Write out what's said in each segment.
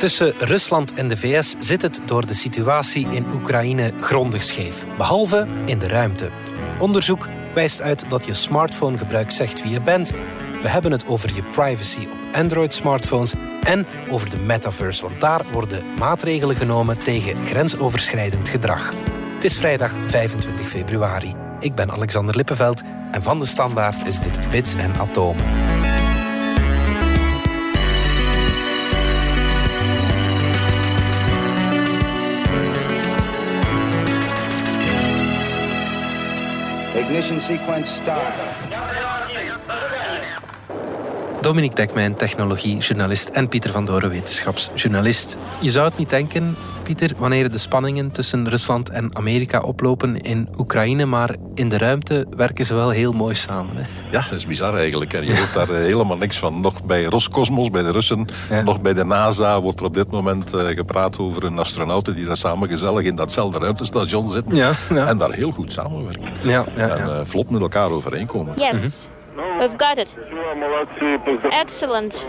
Tussen Rusland en de VS zit het door de situatie in Oekraïne grondig scheef, behalve in de ruimte. Onderzoek wijst uit dat je smartphonegebruik zegt wie je bent. We hebben het over je privacy op Android-smartphones en over de metaverse, want daar worden maatregelen genomen tegen grensoverschrijdend gedrag. Het is vrijdag 25 februari. Ik ben Alexander Lippenveld en van de Standaard is dit Bits en Atomen. Ignition sequence start. Dominique Dekmijn, technologiejournalist en Pieter van Doren, wetenschapsjournalist. Je zou het niet denken, Pieter, wanneer de spanningen tussen Rusland en Amerika oplopen in Oekraïne, maar in de ruimte werken ze wel heel mooi samen. Hè? Ja, dat is bizar eigenlijk. En je hoort daar eh, helemaal niks van. Nog bij Roscosmos, bij de Russen, nog bij de NASA wordt er op dit moment eh, gepraat over een astronauten die daar samen gezellig in datzelfde ruimtestation zitten ja, en daar heel goed samenwerken. Ja, en uh, vlot met elkaar overeenkomen. Yes. We've got it. Excellent.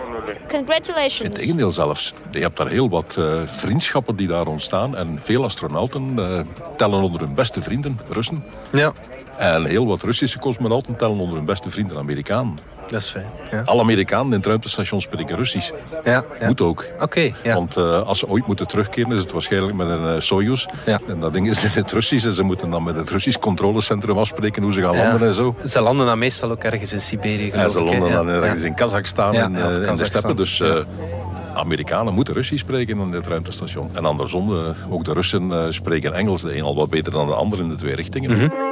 Congratulations. Integendeel zelfs. Je hebt daar heel wat uh, vriendschappen die daar ontstaan. En veel astronauten uh, tellen onder hun beste vrienden, Russen. Ja. En heel wat Russische cosmonauten tellen onder hun beste vrienden, Amerikanen. Dat is fijn. Ja. Alle Amerikanen in het ruimtestation spreken Russisch. Ja, ja. Moet ook. Oké. ja. Want uh, als ze ooit moeten terugkeren, is het waarschijnlijk met een uh, Soyuz. Ja. En dat ding is in het Russisch. En ze moeten dan met het Russisch controlecentrum afspreken hoe ze gaan landen en zo. Ze landen dan meestal ook ergens in Siberië. Ja, ze landen dan ergens in Kazachstan en uh, in de steppen. Dus Amerikanen moeten Russisch spreken in dit ruimtestation. En andersom, ook de Russen spreken Engels. De een al wat beter dan de ander in de twee richtingen. Mm -hmm.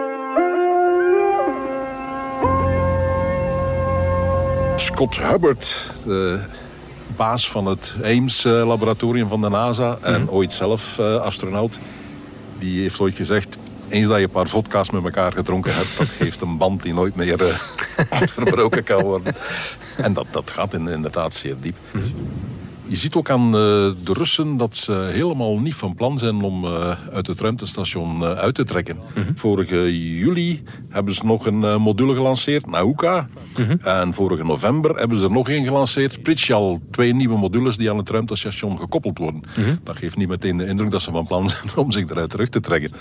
Scott Hubbard, de baas van het Ames-laboratorium van de NASA en mhm. ooit zelf uh, astronaut, die heeft ooit gezegd: eens dat je een paar vodka's met elkaar gedronken hebt, dat geeft een band die nooit meer uh, verbroken kan worden. En dat, dat gaat inderdaad zeer diep. Mhm. Je ziet ook aan eh, de Russen dat ze helemaal niet van plan zijn om eh, uit het ruimtestation eh, uit te trekken. Mhm. Vorige juli hebben ze nog een module gelanceerd, Nauka. Mhm. En vorige november hebben ze er nog één gelanceerd, Pritsjal. Twee nieuwe modules die aan het ruimtestation gekoppeld worden. Mhm. Dat geeft niet meteen de indruk dat ze van plan zijn om zich eruit terug te trekken.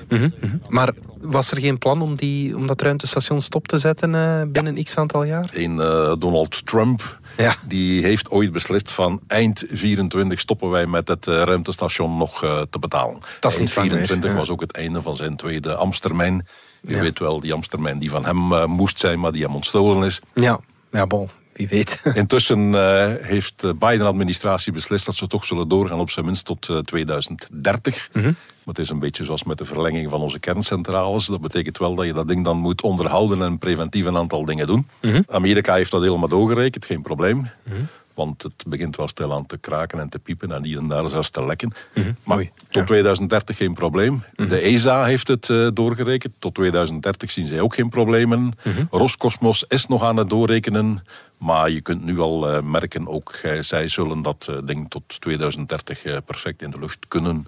Maar was er geen plan om, die, om dat ruimtestation stop te zetten binnen x aantal jaar? In Donald Trump ja. Die heeft ooit beslist van eind 24 stoppen wij met het uh, ruimtestation nog uh, te betalen. Dat is eind 24 was ook het einde van zijn tweede Amstermijn. Je weet wel, die Amstermijn die van hem uh, moest zijn, maar die hem ontstolen is. Ja, ja bon. Wie weet. Intussen uh, heeft de Biden-administratie beslist dat ze toch zullen doorgaan op zijn minst tot 2030. Mm -hmm. Maar het is een beetje zoals met de verlenging van onze kerncentrales. Dat betekent wel dat je dat ding dan moet onderhouden en preventief een aantal dingen doen. Mhm. Amerika heeft dat helemaal doorgerekend, geen probleem. Mhm. Want het begint wel stil aan te kraken en te piepen en hier en daar zelfs te lekken. Mhm. Maar tot 2030 geen probleem. De ESA heeft het uh, doorgerekend. Tot 2030 zien zij ook geen problemen. Roscosmos is nog aan het doorrekenen. Maar je kunt nu al uh, merken, ook uh, zij zullen dat ding tot 2030 perfect in de lucht kunnen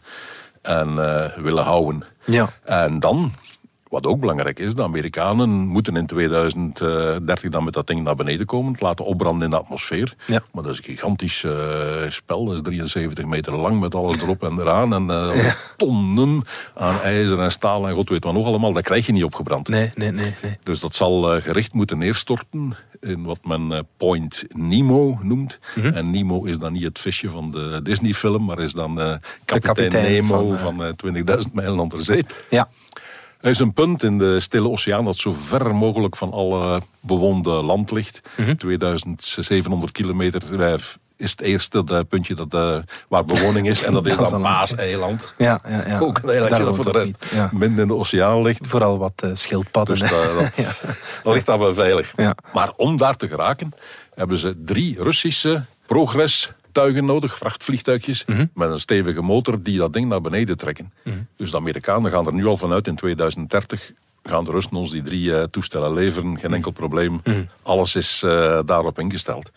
en willen houden. Ja. En dan, wat ook belangrijk is, de Amerikanen moeten in 2030 dan met dat ding naar beneden komen, het laten opbranden in de atmosfeer. Ja. Maar dat is een gigantisch uh, spel, dat is 73 meter lang met alles erop en eraan. En uh, ja. tonnen aan ijzer en staal en god weet wat nog allemaal, dat krijg je niet opgebrand. Nee, nee, nee. nee. Dus dat zal gericht moeten neerstorten in wat men Point Nemo noemt. Mm -hmm. En Nemo is dan niet het visje van de Disney-film, maar is dan uh, kapitein, Nemo van, van uh, 20.000 mijlen onder zee. Ja. Er is een punt in de Stille Oceaan dat zo ver mogelijk van alle bewoonde land ligt. Mm -hmm. 2700 kilometer is het eerste dat, puntje dat, uh, waar bewoning is. En dat is dan Maas-eiland. Ja, ja, ja. Ook een eilandje dat voor de rest ja. minder in de oceaan ligt. Vooral wat uh, schildpadden. Dus dat, dat, ja. dat, ligt daar wel veilig. Ja. Maar om daar te geraken hebben ze drie Russische progress tuigen nodig, vrachtvliegtuigjes, mm -hmm. met een stevige motor die dat ding naar beneden trekken. Mm -hmm. Dus de Amerikanen gaan er nu al vanuit in 2030 gaan de Russen ons die drie uh, toestellen leveren, geen enkel probleem. Mm -hmm. Alles is uh, daarop ingesteld.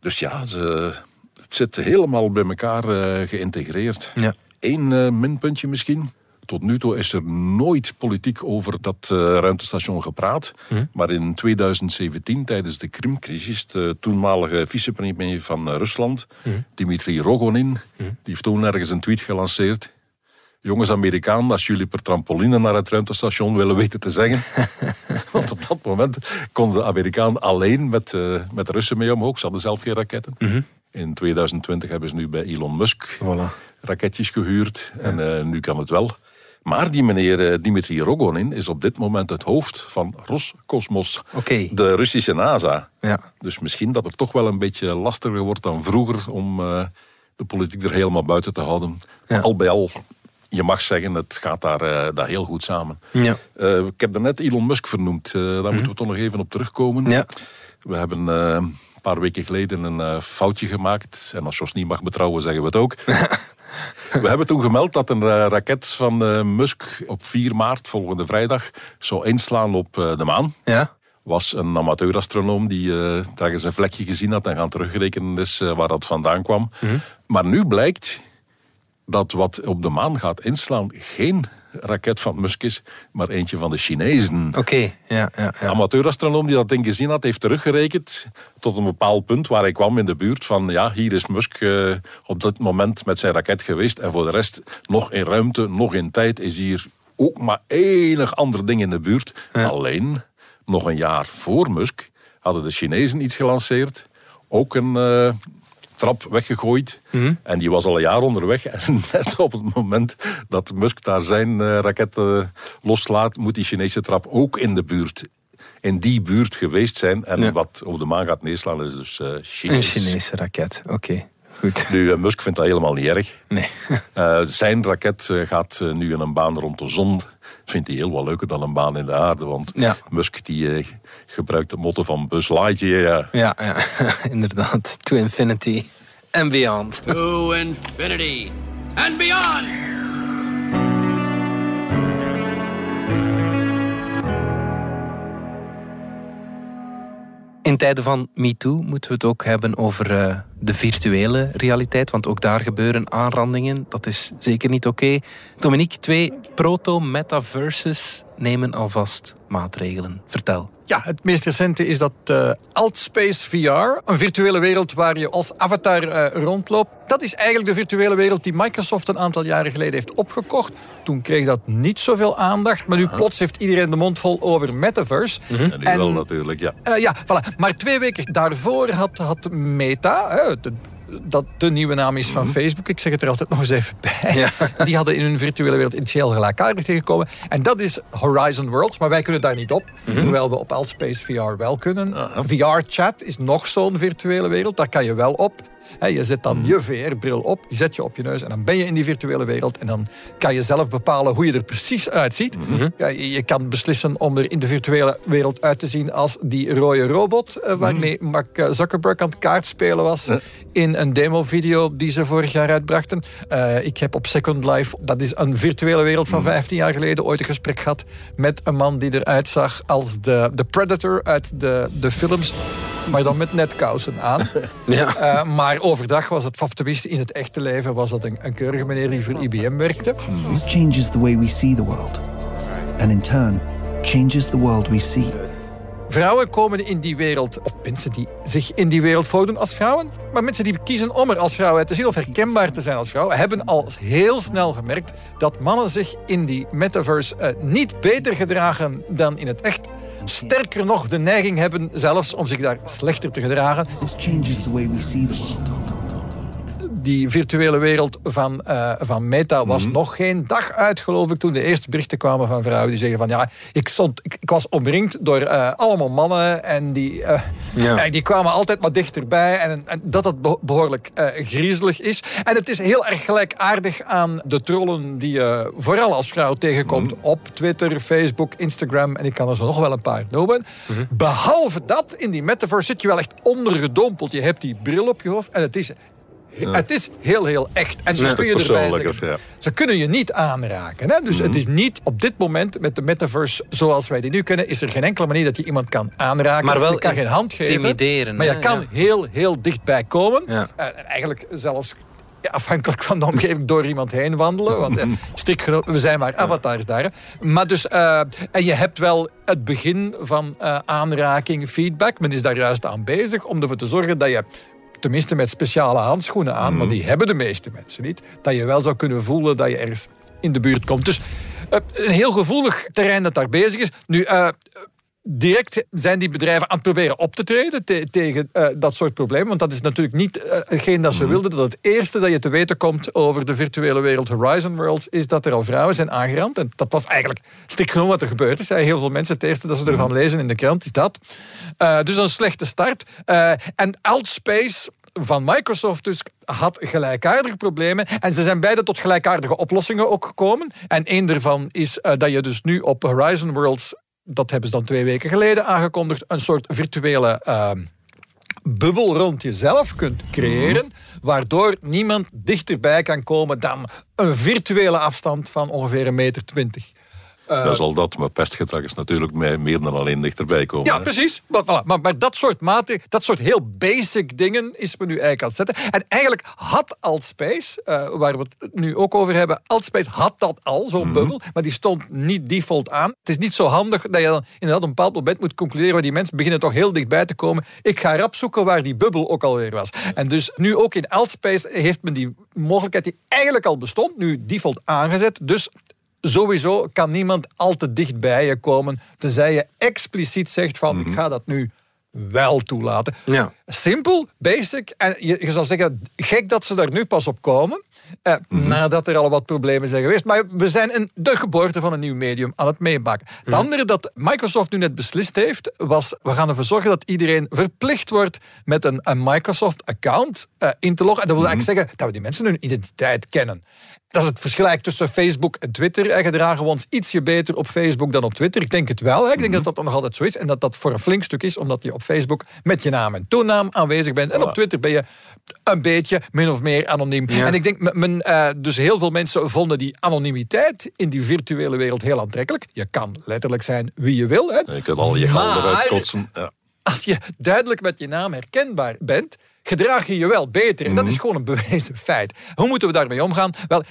Dus ja, ze, het zit helemaal bij elkaar uh, geïntegreerd. Ja. Eén minpuntje misschien. Tot nu toe is er nooit politiek over dat uh, ruimtestation gepraat. Hm. Maar in 2017, tijdens de Krimcrisis, de toenmalige vicepremier van uh, Rusland, Hm. Dimitri Rogonin, die heeft toen ergens een tweet gelanceerd. Jongens Amerikaan, als jullie per trampoline naar het ruimtestation willen weten te zeggen. Want op dat moment konden de Amerikanen alleen met, uh, met de Russen mee omhoog. Ze hadden zelf geen raketten. In 2020 hebben ze nu bij Elon Musk Voilà. raketjes gehuurd. En uh, nu kan het wel. Maar die meneer uh, Dimitri Rogonin is op dit moment het hoofd van Roscosmos. De Russische NASA. Ja. Dus misschien dat het toch wel een beetje lastiger wordt dan vroeger om uh, de politiek er helemaal buiten te houden. Ja. Al bij al, je mag zeggen, het gaat daar, uh, daar heel goed samen. Ja. Uh, ik heb daarnet Elon Musk vernoemd. Daar mm. moeten we toch nog even op terugkomen. Ja. We hebben een paar weken geleden een foutje gemaakt. En als Jos niet mag betrouwen, zeggen we het ook. We hebben toen gemeld dat een uh, raket van uh, Musk op 4 maart, volgende vrijdag, zou inslaan op uh, de maan. Ja. Was een amateurastronoom die uh, een vlekje gezien had en gaan terugrekenen is waar dat vandaan kwam. Mhm. Mm -hmm. Maar nu blijkt dat wat op de maan gaat inslaan geen raket van Musk is, maar eentje van de Chinezen. Oké, okay, ja, ja, ja. De amateurastronoom die dat ding gezien had, heeft teruggerekend tot een bepaald punt waar hij kwam in de buurt van ja, hier is Musk uh, op dit moment met zijn raket geweest en voor de rest nog in ruimte, nog in tijd is hier ook maar enig ander ding in de buurt. Ja. Alleen, nog een jaar voor Musk hadden de Chinezen iets gelanceerd, ook een... Uh, trap weggegooid. Mhm. Mm -hmm. En die was al een jaar onderweg. En net op het moment dat Musk daar zijn uh, raket uh, loslaat, moet die Chinese trap ook in de buurt. In die buurt geweest zijn. En ja. wat op de maan gaat neerslaan is dus uh, Chinees. Een Chinese raket, oké. Okay. Goed. Nu, Musk vindt dat helemaal niet erg. Nee. zijn raket gaat nu in een baan rond de zon. Vindt hij heel wat leuker dan een baan in de aarde. Want ja. Musk die, gebruikt de motto van Buzz Lightyear. Ja, ja. inderdaad. To infinity and beyond. To infinity and beyond. In tijden van MeToo moeten we het ook hebben over uh, de virtuele realiteit. Want ook daar gebeuren aanrandingen. Dat is zeker niet oké. Okay. Dominique, twee proto-metaverses nemen alvast maatregelen. Vertel. Ja, het meest recente is dat uh, Altspace VR. Een virtuele wereld waar je als avatar uh, rondloopt. Dat is eigenlijk de virtuele wereld die Microsoft een aantal jaren geleden heeft opgekocht. Toen kreeg dat niet zoveel aandacht. Maar nu Aha. plots heeft iedereen de mond vol over metaverse. Mm -hmm. En nu wel natuurlijk, ja. Uh, ja, voilà. Maar twee weken daarvoor had, had Meta... De, dat de nieuwe naam is van Facebook. Ik zeg het er altijd nog eens even bij. Ja. Die hadden in hun virtuele wereld initieel gelijkaardig tegengekomen. En dat is Horizon Worlds, maar wij kunnen daar niet op. Mhm. Terwijl we op Altspace VR wel kunnen. VR-chat is nog zo'n virtuele wereld. Daar kan je wel op. He, je zet dan je VR-bril op, die zet je op je neus en dan ben je in die virtuele wereld. En dan kan je zelf bepalen hoe je er precies uitziet. Ja, je kan beslissen om er in de virtuele wereld uit te zien als die rode robot uh, waarmee Mark Zuckerberg aan het kaartspelen was in een demo-video die ze vorig jaar uitbrachten. Uh, ik heb op Second Life, dat is een virtuele wereld van 15 jaar geleden, ooit een gesprek gehad met een man die eruit zag als de, de Predator uit de, de films. Maar dan met netkousen aan. Ja. Uh, maar overdag was het, of tenminste in het echte leven, was dat een, een keurige meneer die voor IBM werkte. This changes the way we see the world. And in turn, changes the world we see. Vrouwen komen in die wereld, of mensen die zich in die wereld voordoen als vrouwen, maar mensen die kiezen om er als vrouw uit te zien of herkenbaar te zijn als vrouw, hebben al heel snel gemerkt dat mannen zich in die metaverse uh, niet beter gedragen dan in het echt. Sterker nog, de neiging hebben zelfs om zich daar slechter te gedragen. Changes the way we see the world. Die virtuele wereld van, uh, van Meta was Mhm. nog geen dag uit, geloof ik, toen de eerste berichten kwamen van vrouwen die zeggen van ja, ik, stond, ik, ik was omringd door uh, allemaal mannen en die, uh, Ja. die kwamen altijd maar dichterbij en, en dat beho- behoorlijk eh, griezelig is. En het is heel erg gelijkaardig aan de trollen die je vooral als vrouw tegenkomt op Twitter, Facebook, Instagram en ik kan er zo nog wel een paar noemen. Behalve dat, in die metaverse zit je wel echt ondergedompeld. Je hebt die bril op je hoofd en het is het is heel, heel echt. En Ja, dat kun je erbij persoonlijker, zeggen. ja. Ze kunnen je niet aanraken. Hè? Dus het is niet op dit moment met de metaverse zoals wij die nu kennen, is er geen enkele manier dat je iemand kan aanraken. Maar wel je kan geen hand geven. intimideren, Maar je kan Ja. heel, heel dichtbij komen. Ja. En en eigenlijk zelfs afhankelijk van de omgeving, door iemand heen wandelen. Want eh, strikt genomen, we zijn maar avatars daar. hè. Maar dus, eh, en je hebt wel het begin van eh, aanraking, feedback. Men is daar juist aan bezig om ervoor te zorgen dat je tenminste met speciale handschoenen aan, maar die hebben de meeste mensen niet, dat je wel zou kunnen voelen dat je ergens in de buurt komt. Dus eh, een heel gevoelig terrein dat daar bezig is. Nu, eh, direct zijn die bedrijven aan het proberen op te treden te- tegen eh, dat soort problemen. Want dat is natuurlijk niet eh, hetgeen dat ze wilden. Dat het eerste dat je te weten komt over de virtuele wereld Horizon Worlds is dat er al vrouwen zijn aangerand. En dat was eigenlijk stik genoeg wat er gebeurd is. Heel veel mensen, het eerste dat ze ervan lezen in de krant is dat. Eh, dus een slechte start. En Altspace van Microsoft dus had gelijkaardige problemen. En ze zijn beide tot gelijkaardige oplossingen ook gekomen. En één daarvan is dat je dus nu op Horizon Worlds, dat hebben ze dan twee weken geleden aangekondigd, een soort virtuele ehm, bubbel rond jezelf kunt creëren, waardoor niemand dichterbij kan komen dan een virtuele afstand van ongeveer een meter twintig. Dat is al dat, maar pestgedrag is natuurlijk meer dan alleen dichterbij komen. Ja, hè. precies. Maar, voilà. maar, maar dat soort mate, dat soort heel basic dingen is men nu eigenlijk aan het zetten. En eigenlijk had Altspace, eh waar we het nu ook over hebben, Altspace had dat al, zo'n bubbel, maar die stond niet default aan. Het is niet zo handig dat je dan inderdaad op een bepaald moment moet concluderen, waar die mensen beginnen toch heel dichtbij te komen. Ik ga rap zoeken waar die bubbel ook alweer was. En dus nu ook in Altspace heeft men die mogelijkheid die eigenlijk al bestond, nu default aangezet. Dus sowieso kan niemand al te dicht bij je komen, tenzij je expliciet zegt van ik ga dat nu wel toelaten. Ja. Simpel, basic. En je, je zou zeggen, gek dat ze daar nu pas op komen. Eh, Nadat er al wat problemen zijn geweest. Maar we zijn in de geboorte van een nieuw medium aan het meemaken. Het andere dat Microsoft nu net beslist heeft, was we gaan ervoor zorgen dat iedereen verplicht wordt met een, een Microsoft-account eh, in te loggen. En dat wil eigenlijk zeggen dat we die mensen hun identiteit kennen. Dat is het verschil eigenlijk tussen Facebook en Twitter. En gedragen we ons ietsje beter op Facebook dan op Twitter. Ik denk het wel. Hè. Ik denk dat dat nog altijd zo is. En dat dat voor een flink stuk is, omdat je op Facebook met je naam en toenaam aanwezig bent. En op Twitter ben je een beetje min of meer anoniem. Ja. En ik denk, men- eh, dus heel veel mensen vonden die anonimiteit in die virtuele wereld heel aantrekkelijk. Je kan letterlijk zijn wie je wil. Hè. Je kunt al je gal Maar- eruit kotsen. Ja. Als je duidelijk met je naam herkenbaar bent, gedraag je je wel beter. En dat Mhm. is gewoon een bewezen feit. Hoe moeten we daarmee omgaan? Wel,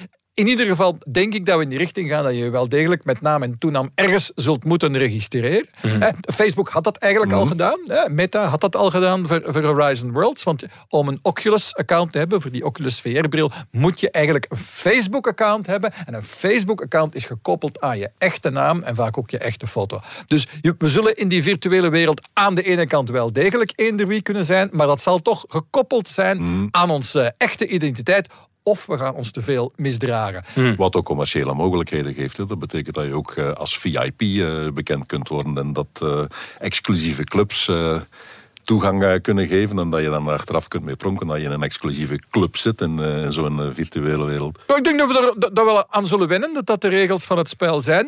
in ieder geval denk ik dat we in die richting gaan dat je wel degelijk met naam en toenaam ergens zult moeten registreren. Mhm. Facebook had dat eigenlijk al gedaan. Hè, Meta had dat al gedaan voor, voor Horizon Worlds. Want om een Oculus-account te hebben, voor die Oculus VR-bril, moet je eigenlijk een Facebook-account hebben. En een Facebook-account is gekoppeld aan je echte naam en vaak ook je echte foto. Dus we zullen in die virtuele wereld aan de ene kant wel degelijk eender wie kunnen zijn, maar dat zal toch gekoppeld zijn aan onze echte identiteit. Of we gaan ons te veel misdragen. Wat ook commerciële mogelijkheden geeft. Dat betekent dat je ook eh, als VIP eh, bekend kunt worden. En dat eh, exclusieve clubs toegang eh, kunnen geven. En dat je dan achteraf kunt mee pronken dat je in een exclusieve club zit in eh, zo'n eh, virtuele wereld. Ik denk dat we er dat, wel aan zullen wennen, dat dat de regels van het spel zijn.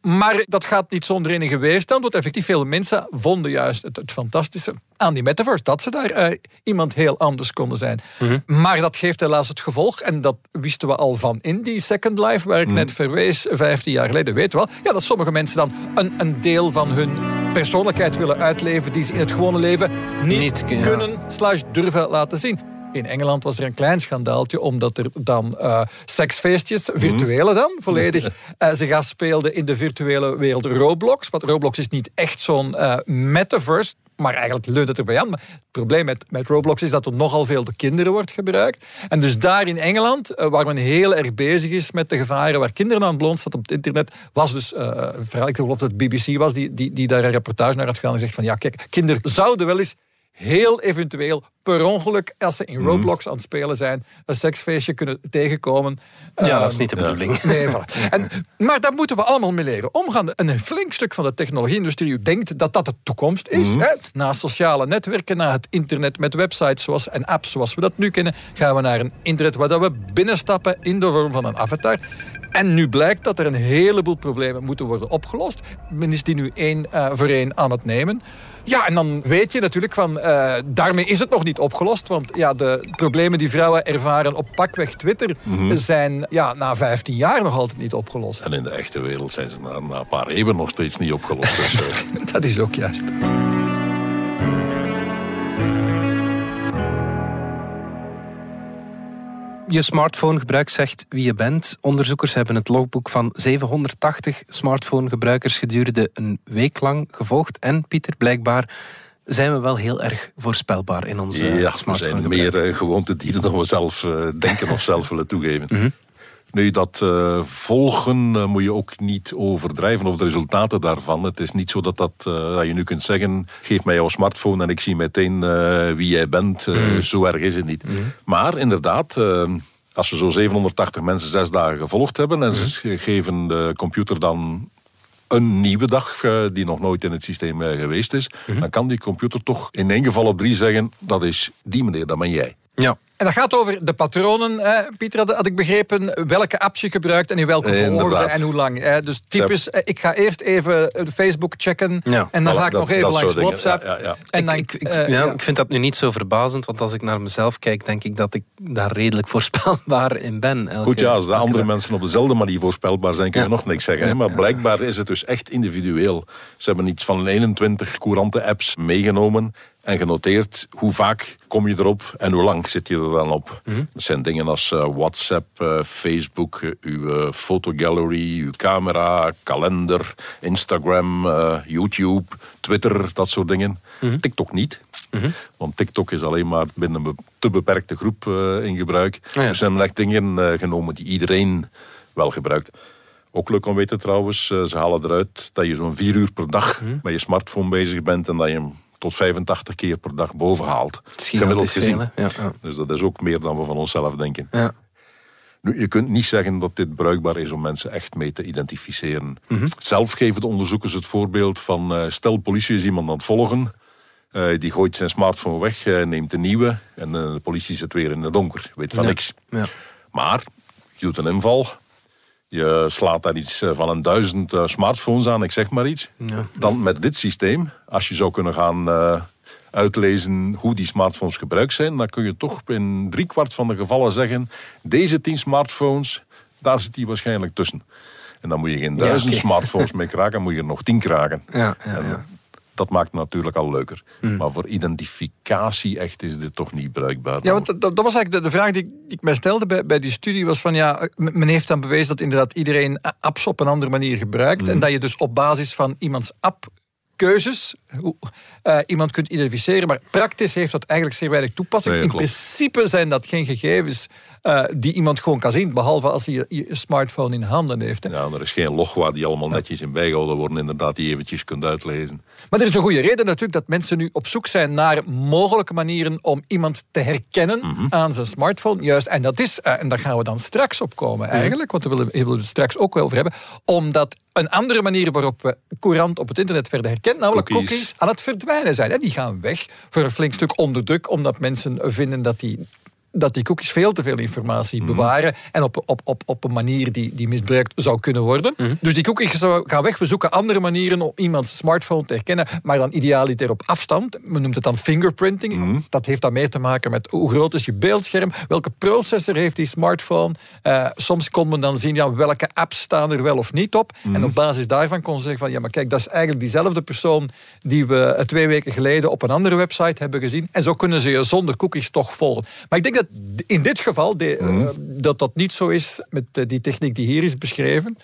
Maar dat gaat niet zonder enige weerstand, want effectief veel mensen vonden juist het, het fantastische aan die metaverse, dat ze daar iemand heel anders konden zijn. Maar dat geeft helaas het gevolg, en dat wisten we al van in die Second Life, waar ik net verwees, 15 jaar geleden, weten we wel, ja, dat sommige mensen dan een, een deel van hun persoonlijkheid willen uitleven die ze in het gewone leven niet, Niet, ja. kunnen slash durven laten zien. In Engeland was er een klein schandaaltje, omdat er dan eh, seksfeestjes, virtuele dan, volledig, eh, zich afspeelden in de virtuele wereld Roblox. Want Roblox is niet echt zo'n eh, metaverse, maar eigenlijk leunt het erbij aan. Maar het probleem met, met Roblox is dat er nogal veel door kinderen wordt gebruikt. En dus daar in Engeland, eh, waar men heel erg bezig is met de gevaren waar kinderen aan blootstaat op het internet, was dus verhaal, ik geloof dat het BBC was, die, die, die daar een reportage naar had gedaan en zegt van ja, kijk, kinderen zouden wel eens heel eventueel per ongeluk, als ze in Roblox aan het spelen zijn, een seksfeestje kunnen tegenkomen. Ja, dat is Ehm, niet de bedoeling. Nee, voilà. en, maar daar moeten we allemaal mee leren omgaan. Een flink stuk van de technologie-industrie denkt dat dat de toekomst is. Hè? Na sociale netwerken, na het internet met websites zoals, en apps zoals we dat nu kennen, gaan we naar een internet waar dat we binnenstappen in de vorm van een avatar. En nu blijkt dat er een heleboel problemen moeten worden opgelost. Men is die nu één eh, voor één aan het nemen. Ja, en dan weet je natuurlijk van, eh, daarmee is het nog niet opgelost. Want ja, de problemen die vrouwen ervaren op pakweg Twitter zijn ja, na 15 jaar nog altijd niet opgelost. En in de echte wereld zijn ze na, na een paar eeuwen nog steeds niet opgelost. Dus, eh, Dat is ook juist. Je smartphonegebruik zegt wie je bent. Onderzoekers hebben het logboek van 780 smartphonegebruikers gedurende een week lang gevolgd. En Pieter, blijkbaar zijn we wel heel erg voorspelbaar in onze Ja, we smartphone. zijn meer uh, gewoontedieren dan we zelf uh, denken of zelf willen toegeven. Mhm. Nu, dat uh, volgen moet je ook niet overdrijven of de resultaten daarvan. Het is niet zo dat, dat, dat je nu kunt zeggen, geef mij jouw smartphone en ik zie meteen wie jij bent. Mhm. Zo erg is het niet. Maar inderdaad, als we zo 780 mensen zes dagen gevolgd hebben en ze Mhm. geven de computer dan een nieuwe dag die nog nooit in het systeem geweest is, Mhm. dan kan die computer toch in één geval op drie zeggen: dat is die meneer, dat ben jij. Ja. En dat gaat over de patronen, eh, Pieter, had, had, ik begrepen, welke apps je gebruikt en in welke volgorde en hoe lang. Eh, dus typisch, eh, ik ga eerst even eh, Facebook checken Ja. en dan Voilà, ga ik dat- nog even langs. WhatsApp. Ja, ja, ja. En ik, dan, ik, ik- ja, ja. ik vind dat nu niet zo verbazend, want als ik naar mezelf kijk, denk ik dat ik daar redelijk voorspelbaar in ben. elke- Goed, ja, als de andere dag. mensen op dezelfde manier voorspelbaar zijn, kun je Ja. nog niks zeggen. Hè? Maar blijkbaar is het dus echt individueel. Ze hebben iets van 21 courante apps meegenomen en genoteerd hoe vaak kom je erop en hoe lang zit je er dan op. Mhm. Dat zijn dingen als eh, WhatsApp, eh, Facebook, eh, uw fotogallery, uw camera, kalender, Instagram, YouTube, Twitter, dat soort dingen. Mhm. TikTok niet. Want TikTok is alleen maar binnen een te beperkte groep in gebruik. ja. Er zijn echt dingen genomen die iedereen wel gebruikt. Ook leuk om te weten trouwens, ze halen eruit dat je zo'n vier uur per dag Mhm. met je smartphone bezig bent en dat je hem tot 85 keer per dag boven haalt. Het is gigantisch veel, hè? Ja, ja. Dus dat is ook meer dan we van onszelf denken. Ja. Nu, je kunt niet zeggen dat dit bruikbaar is om mensen echt mee te identificeren. Mhm. Zelf geven de onderzoekers het voorbeeld van... eh, stel, politie is iemand aan het volgen. eh, die gooit zijn smartphone weg, eh, neemt een nieuwe... en de politie zit weer in het donker, weet van niks. Ja. Maar je doet een inval. Je slaat daar iets eh, van een duizend eh, smartphones aan, ik zeg maar iets. Ja. Dan met dit systeem, als je zou kunnen gaan eh, uitlezen hoe die smartphones gebruikt zijn, dan kun je toch in driekwart van de gevallen zeggen: deze tien smartphones, daar zit die waarschijnlijk tussen. En dan moet je geen Ja, duizend oké. smartphones mee kraken, moet je er nog tien kraken. Ja, ja, En ja. Dat maakt het natuurlijk al leuker. Maar voor identificatie echt is dit toch niet bruikbaar. Ja, want dat, dat was eigenlijk de, de vraag die, ik- die ik mij stelde bij, bij die studie. Was van ja, m- men heeft dan bewezen dat inderdaad iedereen apps op een andere manier gebruikt. En dat je dus op basis van iemands appkeuzes hoe, eh, iemand kunt identificeren. Maar praktisch heeft dat eigenlijk zeer weinig toepassing. Nee, In klopt. principe zijn dat geen gegevens eh, die iemand gewoon kan zien. Behalve als hij je, je smartphone in handen heeft. hè. Ja, er is geen log waar die allemaal netjes in bijgehouden worden, inderdaad, die je eventjes kunt uitlezen. Maar er is een goede reden natuurlijk dat mensen nu op zoek zijn naar mogelijke manieren om iemand te herkennen Mhm. aan zijn smartphone. Juist, en dat is, eh, en daar gaan we dan straks op komen Mhm. eigenlijk, want daar willen, we- willen we het straks ook wel over hebben. Omdat een andere manier waarop we courant op het internet werden herkend, namelijk cookies, Aan het verdwijnen zijn. Die gaan weg voor een flink stuk onder druk, omdat mensen vinden dat die dat die cookies veel te veel informatie Mhm. bewaren en op, op, op, op een manier die, die misbruikt zou kunnen worden. Mhm. Dus die cookies gaan weg. We zoeken andere manieren om iemands smartphone te herkennen, maar dan idealiter op afstand. Men noemt het dan fingerprinting. Mhm. Dat heeft dan meer te maken met hoe groot is je beeldscherm, welke processor heeft die smartphone. Eh, soms kon men dan zien ja, welke apps staan er wel of niet op. En op basis daarvan kon ze zeggen van ja, maar kijk, dat is eigenlijk diezelfde persoon die we eh, twee weken geleden op een andere website hebben gezien. En zo kunnen ze je zonder cookies toch volgen. Maar ik denk dat in dit geval de, eh, dat dat niet zo is met eh, die techniek die hier is beschreven.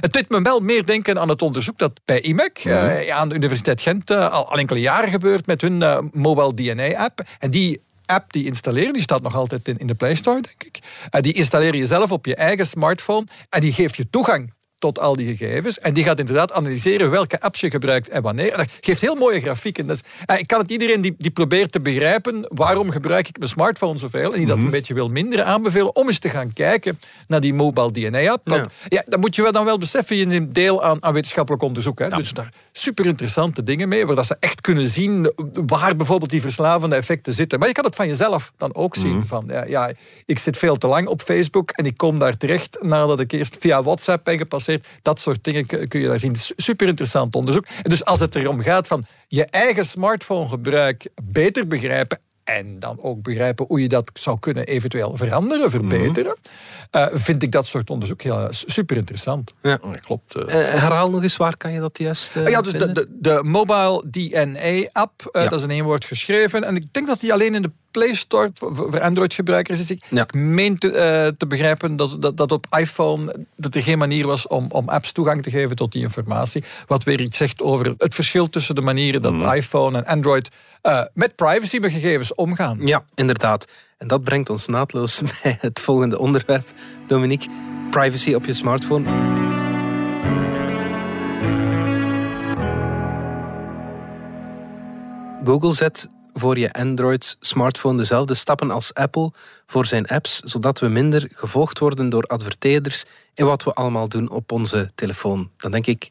Het deed me wel meer denken aan het onderzoek dat bij IMEC eh, ja, aan de Universiteit Gent eh, al, al enkele jaren gebeurt met hun eh, mobile DNA-app. En die app die installeren, die staat nog altijd in, in de Play Store, denk ik. Eh, die installeer je zelf op je eigen smartphone en die geeft je toegang tot al die gegevens. En die gaat inderdaad analyseren welke apps je gebruikt en wanneer. En dat geeft heel mooie grafieken. Dus, ik kan het iedereen die, die probeert te begrijpen waarom gebruik ik mijn smartphone zoveel en die dat een beetje wil minderen aanbevelen om eens te gaan kijken naar die mobile DNA-app. Want ja. dan moet je wel dan wel beseffen, je neemt deel aan, aan wetenschappelijk onderzoek. Hè? Dus daar super interessante dingen mee, waar dat ze echt kunnen zien waar bijvoorbeeld die verslavende effecten zitten. Maar je kan het van jezelf dan ook zien. Van, ja, ja, ik zit veel te lang op Facebook en ik kom daar terecht nadat ik eerst via WhatsApp ben gepasseerd. Dat soort dingen kun je daar zien. Het is Super interessant onderzoek. Dus als het erom gaat van je eigen smartphonegebruik beter begrijpen en dan ook begrijpen hoe je dat zou kunnen eventueel veranderen, verbeteren, eh, vind ik dat soort onderzoek heel, super interessant. Ja. Ja, klopt. eh. Eh, herhaal nog eens, waar kan je dat juist Ah ja, dus de, de, de mobile DNA-app, Ja. dat is in één woord geschreven. En ik denk dat die alleen in de Play Store voor, Android-gebruikers is. Ik, Ja. ik meen te, eh, te begrijpen dat, dat, dat op iPhone dat er geen manier was om, om apps toegang te geven tot die informatie. Wat weer iets zegt over het verschil tussen de manieren dat Mhm. iPhone en Android eh, met privacygegevens omgaan. Ja, inderdaad. En dat brengt ons naadloos bij het volgende onderwerp, Dominique. Privacy op je smartphone. Google zet voor je Android-smartphone dezelfde stappen als Apple voor zijn apps, zodat we minder gevolgd worden door adverteerders in wat we allemaal doen op onze telefoon. Dan denk ik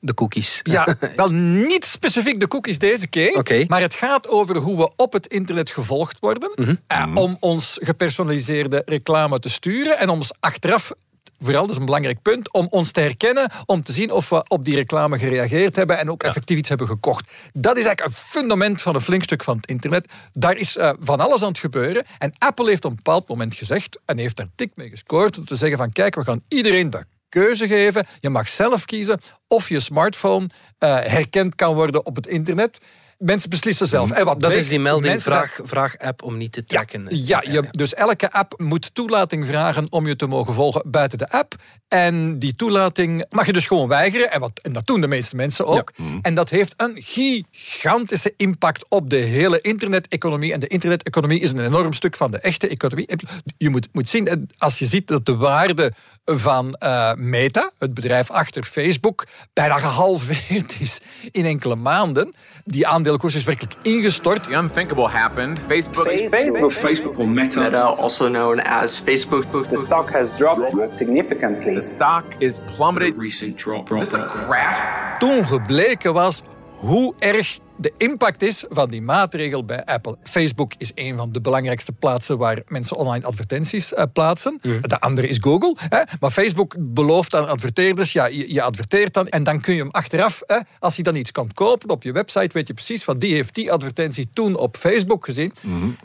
de cookies. Ja, wel niet specifiek de cookies deze keer. Oké. Maar het gaat over hoe we op het internet gevolgd worden. eh, om ons gepersonaliseerde reclame te sturen. En om ons achteraf, vooral dat is een belangrijk punt, om ons te herkennen. Om te zien of we op die reclame gereageerd hebben. En ook effectief iets hebben gekocht. Dat is eigenlijk een fundament van een flink stuk van het internet. Daar is eh, van alles aan het gebeuren. En Apple heeft op een bepaald moment gezegd. En heeft daar tik mee gescoord. Om te zeggen van kijk, we gaan iedereen de keuze geven. Je mag zelf kiezen of je smartphone eh, herkend kan worden op het internet. Mensen beslissen zelf. En wat Dat is die melding, mensen vraag, vraag app om niet te ja, tracken. ja, je, dus elke app moet toelating vragen om je te mogen volgen buiten de app. En die toelating mag je dus gewoon weigeren. En, wat, en dat doen de meeste mensen ook. En dat heeft een gigantische impact op de hele internet-economie. En de internet-economie is een enorm stuk van de echte economie. Je moet, moet zien, als je ziet dat de waarde van eh, Meta, het bedrijf achter Facebook, bijna gehalveerd is in enkele maanden. Die aandelenkoers is werkelijk ingestort. The unthinkable happened. Facebook. Facebook, Facebook or Meta. Meta, also known as Facebook. The stock has dropped significantly. The stock is plummeted. Recent drop. Is this a crash? toen gebleken was hoe erg de impact is van die maatregel bij Apple. Facebook is een van de belangrijkste plaatsen waar mensen online advertenties eh, plaatsen. De andere is Google. Hè. Maar Facebook belooft aan adverteerders, ja, je, je adverteert dan en dan kun je hem achteraf, hè, als je dan iets kan kopen op je website, weet je precies van die heeft die advertentie toen op Facebook gezien.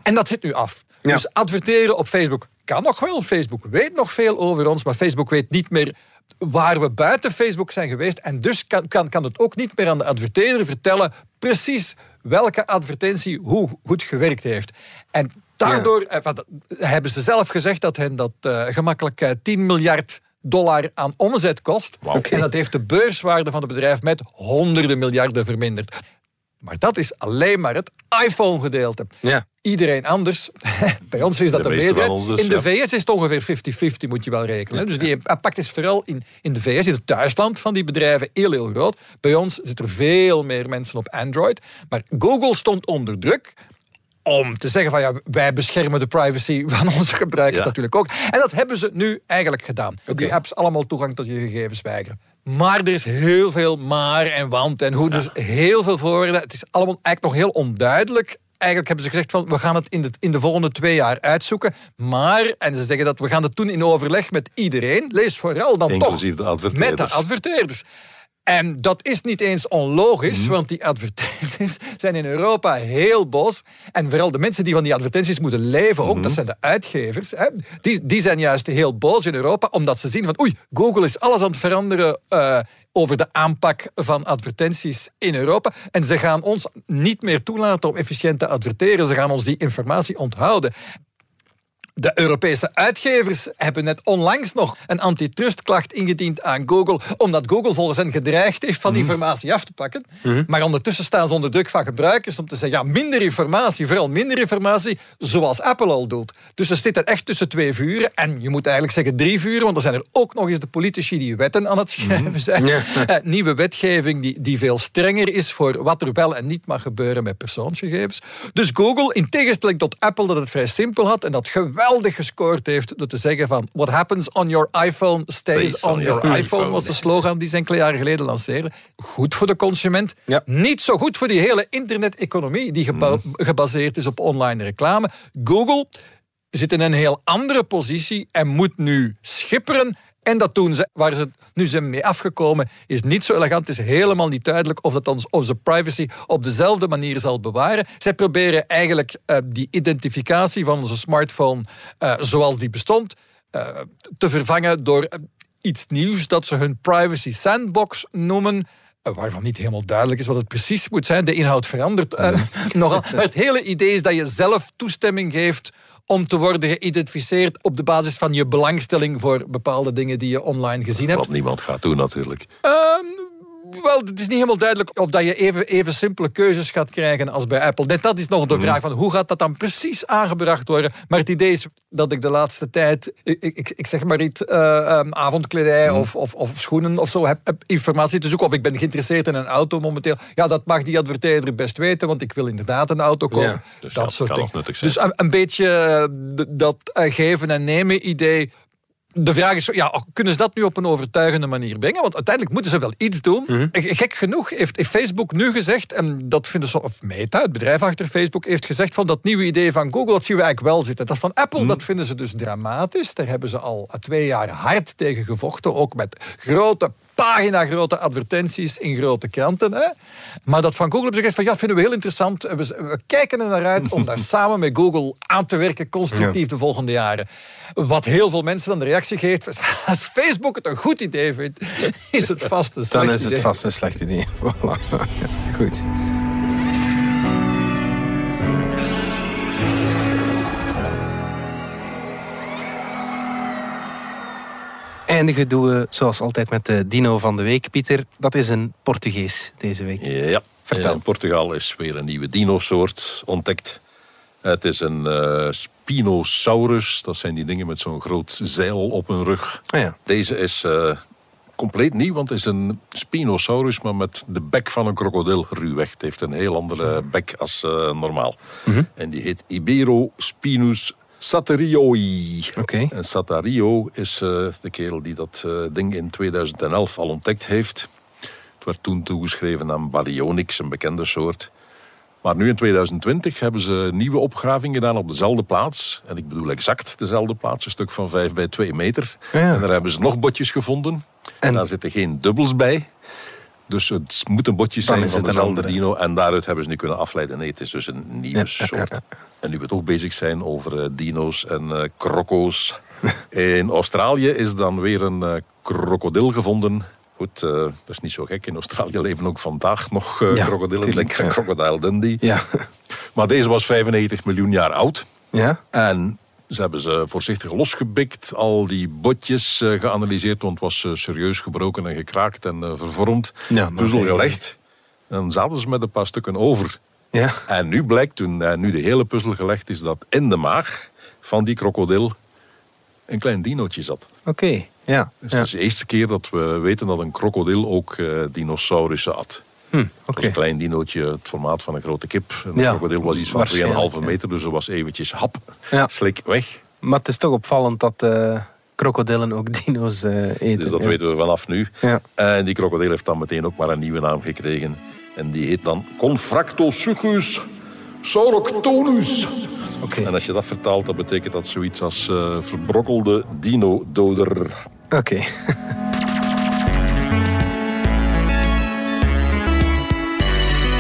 En dat zit nu af. Ja. Dus adverteren op Facebook kan nog wel. Facebook weet nog veel over ons, maar Facebook weet niet meer waar we buiten Facebook zijn geweest. En dus kan, kan, kan het ook niet meer aan de adverteerder vertellen precies welke advertentie hoe goed gewerkt heeft. En daardoor eh, hebben ze zelf gezegd dat hen dat eh, gemakkelijk eh, 10 miljard dollar aan omzet kost. En dat heeft de beurswaarde van het bedrijf met honderden miljarden verminderd. Maar dat is alleen maar het iPhone-gedeelte. Ja. Iedereen anders. Bij ons is dat De meerderheid. ons dus, in de ja. VS is het ongeveer 50-50, moet je wel rekenen. Dus die impact is vooral in, in de VS, in het thuisland van die bedrijven, heel, heel groot. Bij ons zitten er veel meer mensen op Android. Maar Google stond onder druk om te zeggen van ja, wij beschermen de privacy van onze gebruikers Ja. natuurlijk ook. En dat hebben ze nu eigenlijk gedaan. Die apps allemaal toegang tot je gegevens weigeren. Maar er is heel veel maar en want en hoe. Dus heel veel voorwaarden. Het is allemaal eigenlijk nog heel onduidelijk. Eigenlijk hebben ze gezegd van we gaan het in de, in de volgende twee jaar uitzoeken. Maar, en ze zeggen dat we gaan het doen in overleg met iedereen. Lees vooral dan Inclusief toch de adverteerders. met de adverteerders. En dat is niet eens onlogisch, Mhm. want die adverteerders zijn in Europa heel boos. En vooral de mensen die van die advertenties moeten leven, ook, Mhm. dat zijn de uitgevers, hè, die, die zijn juist heel boos in Europa, omdat ze zien van oei, Google is alles aan het veranderen eh, over de aanpak van advertenties in Europa. En ze gaan ons niet meer toelaten om efficiënt te adverteren. Ze gaan ons die informatie onthouden. De Europese uitgevers hebben net onlangs nog een antitrustklacht ingediend aan Google, omdat Google volgens hen gedreigd heeft van informatie af te pakken. Maar ondertussen staan ze onder druk van gebruikers om te zeggen, ja, minder informatie, vooral minder informatie, zoals Apple al doet. Dus ze zitten echt tussen twee vuren, en je moet eigenlijk zeggen drie vuren, want er zijn er ook nog eens de politici die wetten aan het schrijven zijn. Eh, nieuwe wetgeving die, die veel strenger is voor wat er wel en niet mag gebeuren met persoonsgegevens. Dus Google, in tegenstelling tot Apple, dat het vrij simpel had en dat geweldig gescoord heeft door te zeggen van what happens on your iPhone stays on your your iPhone, iPhone. was de slogan die ze enkele jaren geleden lanceerden. Goed voor de consument, Ja. niet zo goed voor die hele internet-economie die geba- Mm. gebaseerd is op online reclame. Google zit in een heel andere positie en moet nu schipperen. En dat doen ze. Waar ze nu zijn mee afgekomen is niet zo elegant. Het is helemaal niet duidelijk of dat ons onze privacy op dezelfde manier zal bewaren. Zij proberen eigenlijk eh, die identificatie van onze smartphone eh, zoals die bestond eh, te vervangen door iets nieuws dat ze hun privacy sandbox noemen. waarvan niet helemaal duidelijk is wat het precies moet zijn. De inhoud verandert uh, nogal. Maar het hele idee is dat je zelf toestemming geeft om te worden geïdentificeerd op de basis van je belangstelling voor bepaalde dingen die je online gezien hebt. Wat niemand gaat doen natuurlijk. Ehm, wel, het is niet helemaal duidelijk of dat je even, even simpele keuzes gaat krijgen als bij Apple. Net dat is nog de vraag van hoe gaat dat dan precies aangebracht worden. Maar het idee is dat ik de laatste tijd, ik, ik, ik zeg maar iets, uh, um, avondkledij of, of, of, schoenen of zo, heb, heb, informatie te zoeken. Of ik ben geïnteresseerd in een auto momenteel. Ja, dat mag die adverteerder best weten, want ik wil inderdaad een auto kopen. Ja, dus dat soort dingen. Dus een, een beetje uh, dat uh, geven en nemen idee de vraag is, ja, kunnen ze dat nu op een overtuigende manier brengen? Want uiteindelijk moeten ze wel iets doen. Mm -hmm. Gek genoeg heeft, Facebook nu gezegd, en dat vinden ze, of Meta, het bedrijf achter Facebook, heeft gezegd van dat nieuwe idee van Google, dat zien we eigenlijk wel zitten. Dat van Apple, mm -hmm. dat vinden ze dus dramatisch. Daar hebben ze al twee jaar hard tegen gevochten, ook met grote pagina grote advertenties in grote kranten. Hè? Maar dat van Google hebben ze gezegd van ja, vinden we heel interessant. We, we kijken er naar uit om daar samen met Google aan te werken, constructief ja. de volgende jaren. Wat heel veel mensen dan de reactie geeft, als Facebook het een goed idee vindt, is het vast een slecht idee. Dan is het vast een slecht idee. Voilà. Goed. Eindigen doen we zoals altijd met de dino van de week. Pieter, dat is een Portugees deze week. Ja, Vertel. in Portugal is weer een nieuwe dinosoort ontdekt. Het is een uh, Spinosaurus. Dat zijn die dingen met zo'n groot zeil op hun rug. Oh ja. Deze is uh, compleet nieuw, want het is een Spinosaurus, maar met de bek van een krokodil ruwweg. Het heeft een heel andere bek als uh, normaal. Mhm. Mm -hmm. En die heet Satarioi. Okay. En Satario is uh, de kerel die dat uh, ding in 2011 al ontdekt heeft. Het werd toen toegeschreven aan Baryonyx, een bekende soort. Maar nu in 2020 hebben ze een nieuwe opgraving gedaan op dezelfde plaats. En ik bedoel exact dezelfde plaats, een stuk van 5 bij 2 meter. Ja. En daar hebben ze nog botjes gevonden. En, en daar zitten geen dubbels bij. Dus het moet een botje zijn van dezelfde dino. En daaruit hebben ze nu kunnen afleiden. Nee, het is dus een nieuwe ja, soort. En nu we toch bezig zijn over uh, dino's en uh, kroko's. In Australië is dan weer een uh, krokodil gevonden. Goed, dat is niet zo gek. In Australië leven ook vandaag nog ja, krokodillen. Denk aan Crocodile Dundee. Ja. Maar deze was 95 miljoen jaar oud. Ja. En ze hebben ze voorzichtig losgebikt. Al die botjes uh, geanalyseerd. Want het was serieus gebroken en gekraakt en vervormd. Ja, Puzzel gelegd. En zaten ze met een paar stukken over. Ja. En nu blijkt, toen nu de hele puzzel gelegd is, dat in de maag van die krokodil een klein dinootje zat. Oké, okay. ja. Dus ja. het is de eerste keer dat we weten dat een krokodil ook dinosaurussen had. Hm, okay. okay. Een klein dinootje, het formaat van een grote kip. Een ja, krokodil was iets van 2,5 meter, dus er was eventjes hap, ja. slik weg. Maar het is toch opvallend dat uh, krokodillen ook dino's uh, eten. Dus dat ja. weten we vanaf nu. Ja. En die krokodil heeft dan meteen ook maar een nieuwe naam gekregen. En die heet dan Confractosuchus sauroctonus. Okay. En als je dat vertaalt, dat betekent dat zoiets als uh, verbrokkelde dino-doder. Oké. Okay.